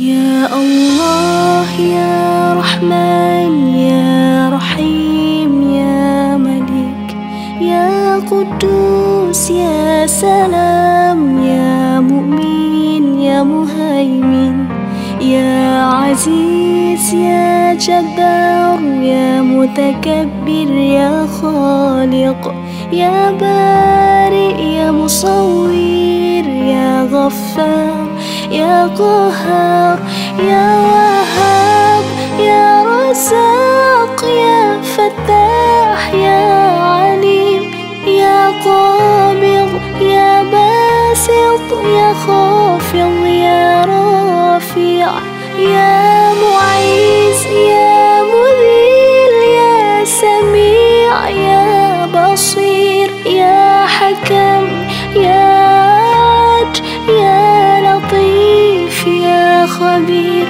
يا الله يا رحمن يا رحيم يا ملك يا قدوس يا سلام يا مؤمن يا مهيمن يا عزيز يا جبار يا متكبر يا خالق. يا بارئ يا مصور يا غفار يا قهار يا وهاب يا رزاق يا فتاح يا عليم يا قابض يا باسط يا خافض يا رافع يا حكم يا عدل يا لطيف يا خبير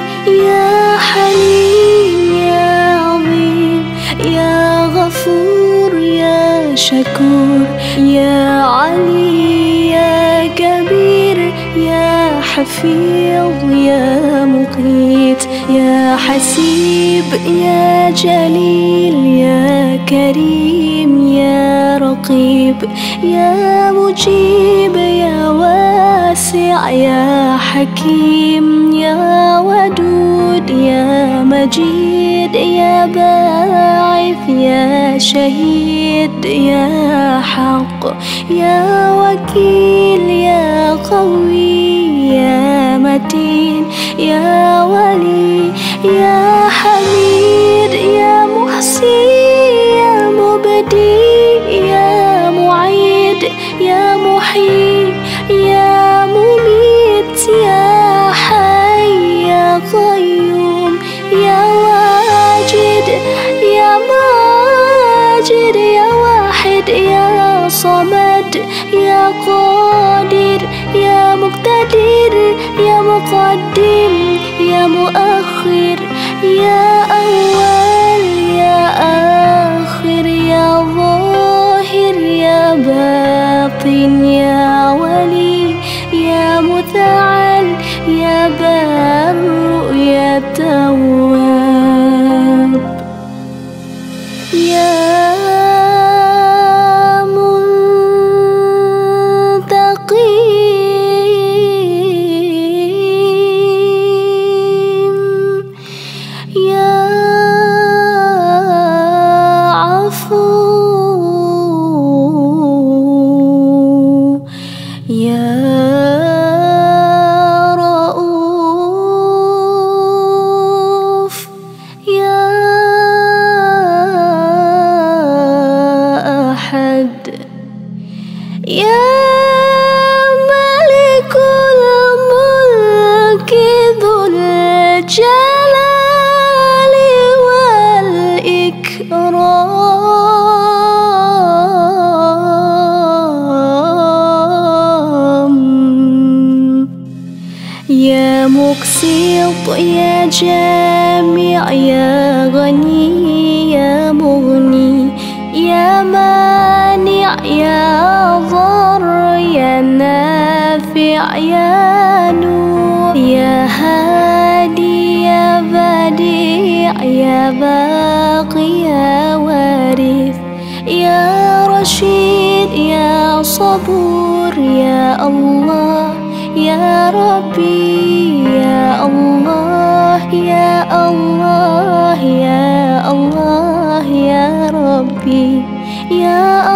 يا حليم يا عظيم يا غفور يا شكور يا علي يا كبير يا حفيظ يا مقيت يا حسيب يا جليل يا كريم يا رقيب يا مجيب يا واسع يا حكيم يا ودود يا مجيد يا باعث يا شهيد يا حق يا وكيل يا قوي يا متين يا ولي يا صمد يا قادر يا مقتدر يا مقدم يا مؤخر يا أول يا آخر يا ظاهر يا باطن يا ولي. يا مقسط يا جامع يا غني يا مغني يا مانع يا يا نور يا هادي يا بديع يا باقي يا وارث يا رشيد يا صبور يا الله يا ربي يا الله يا الله يا الله يا ربي يا الله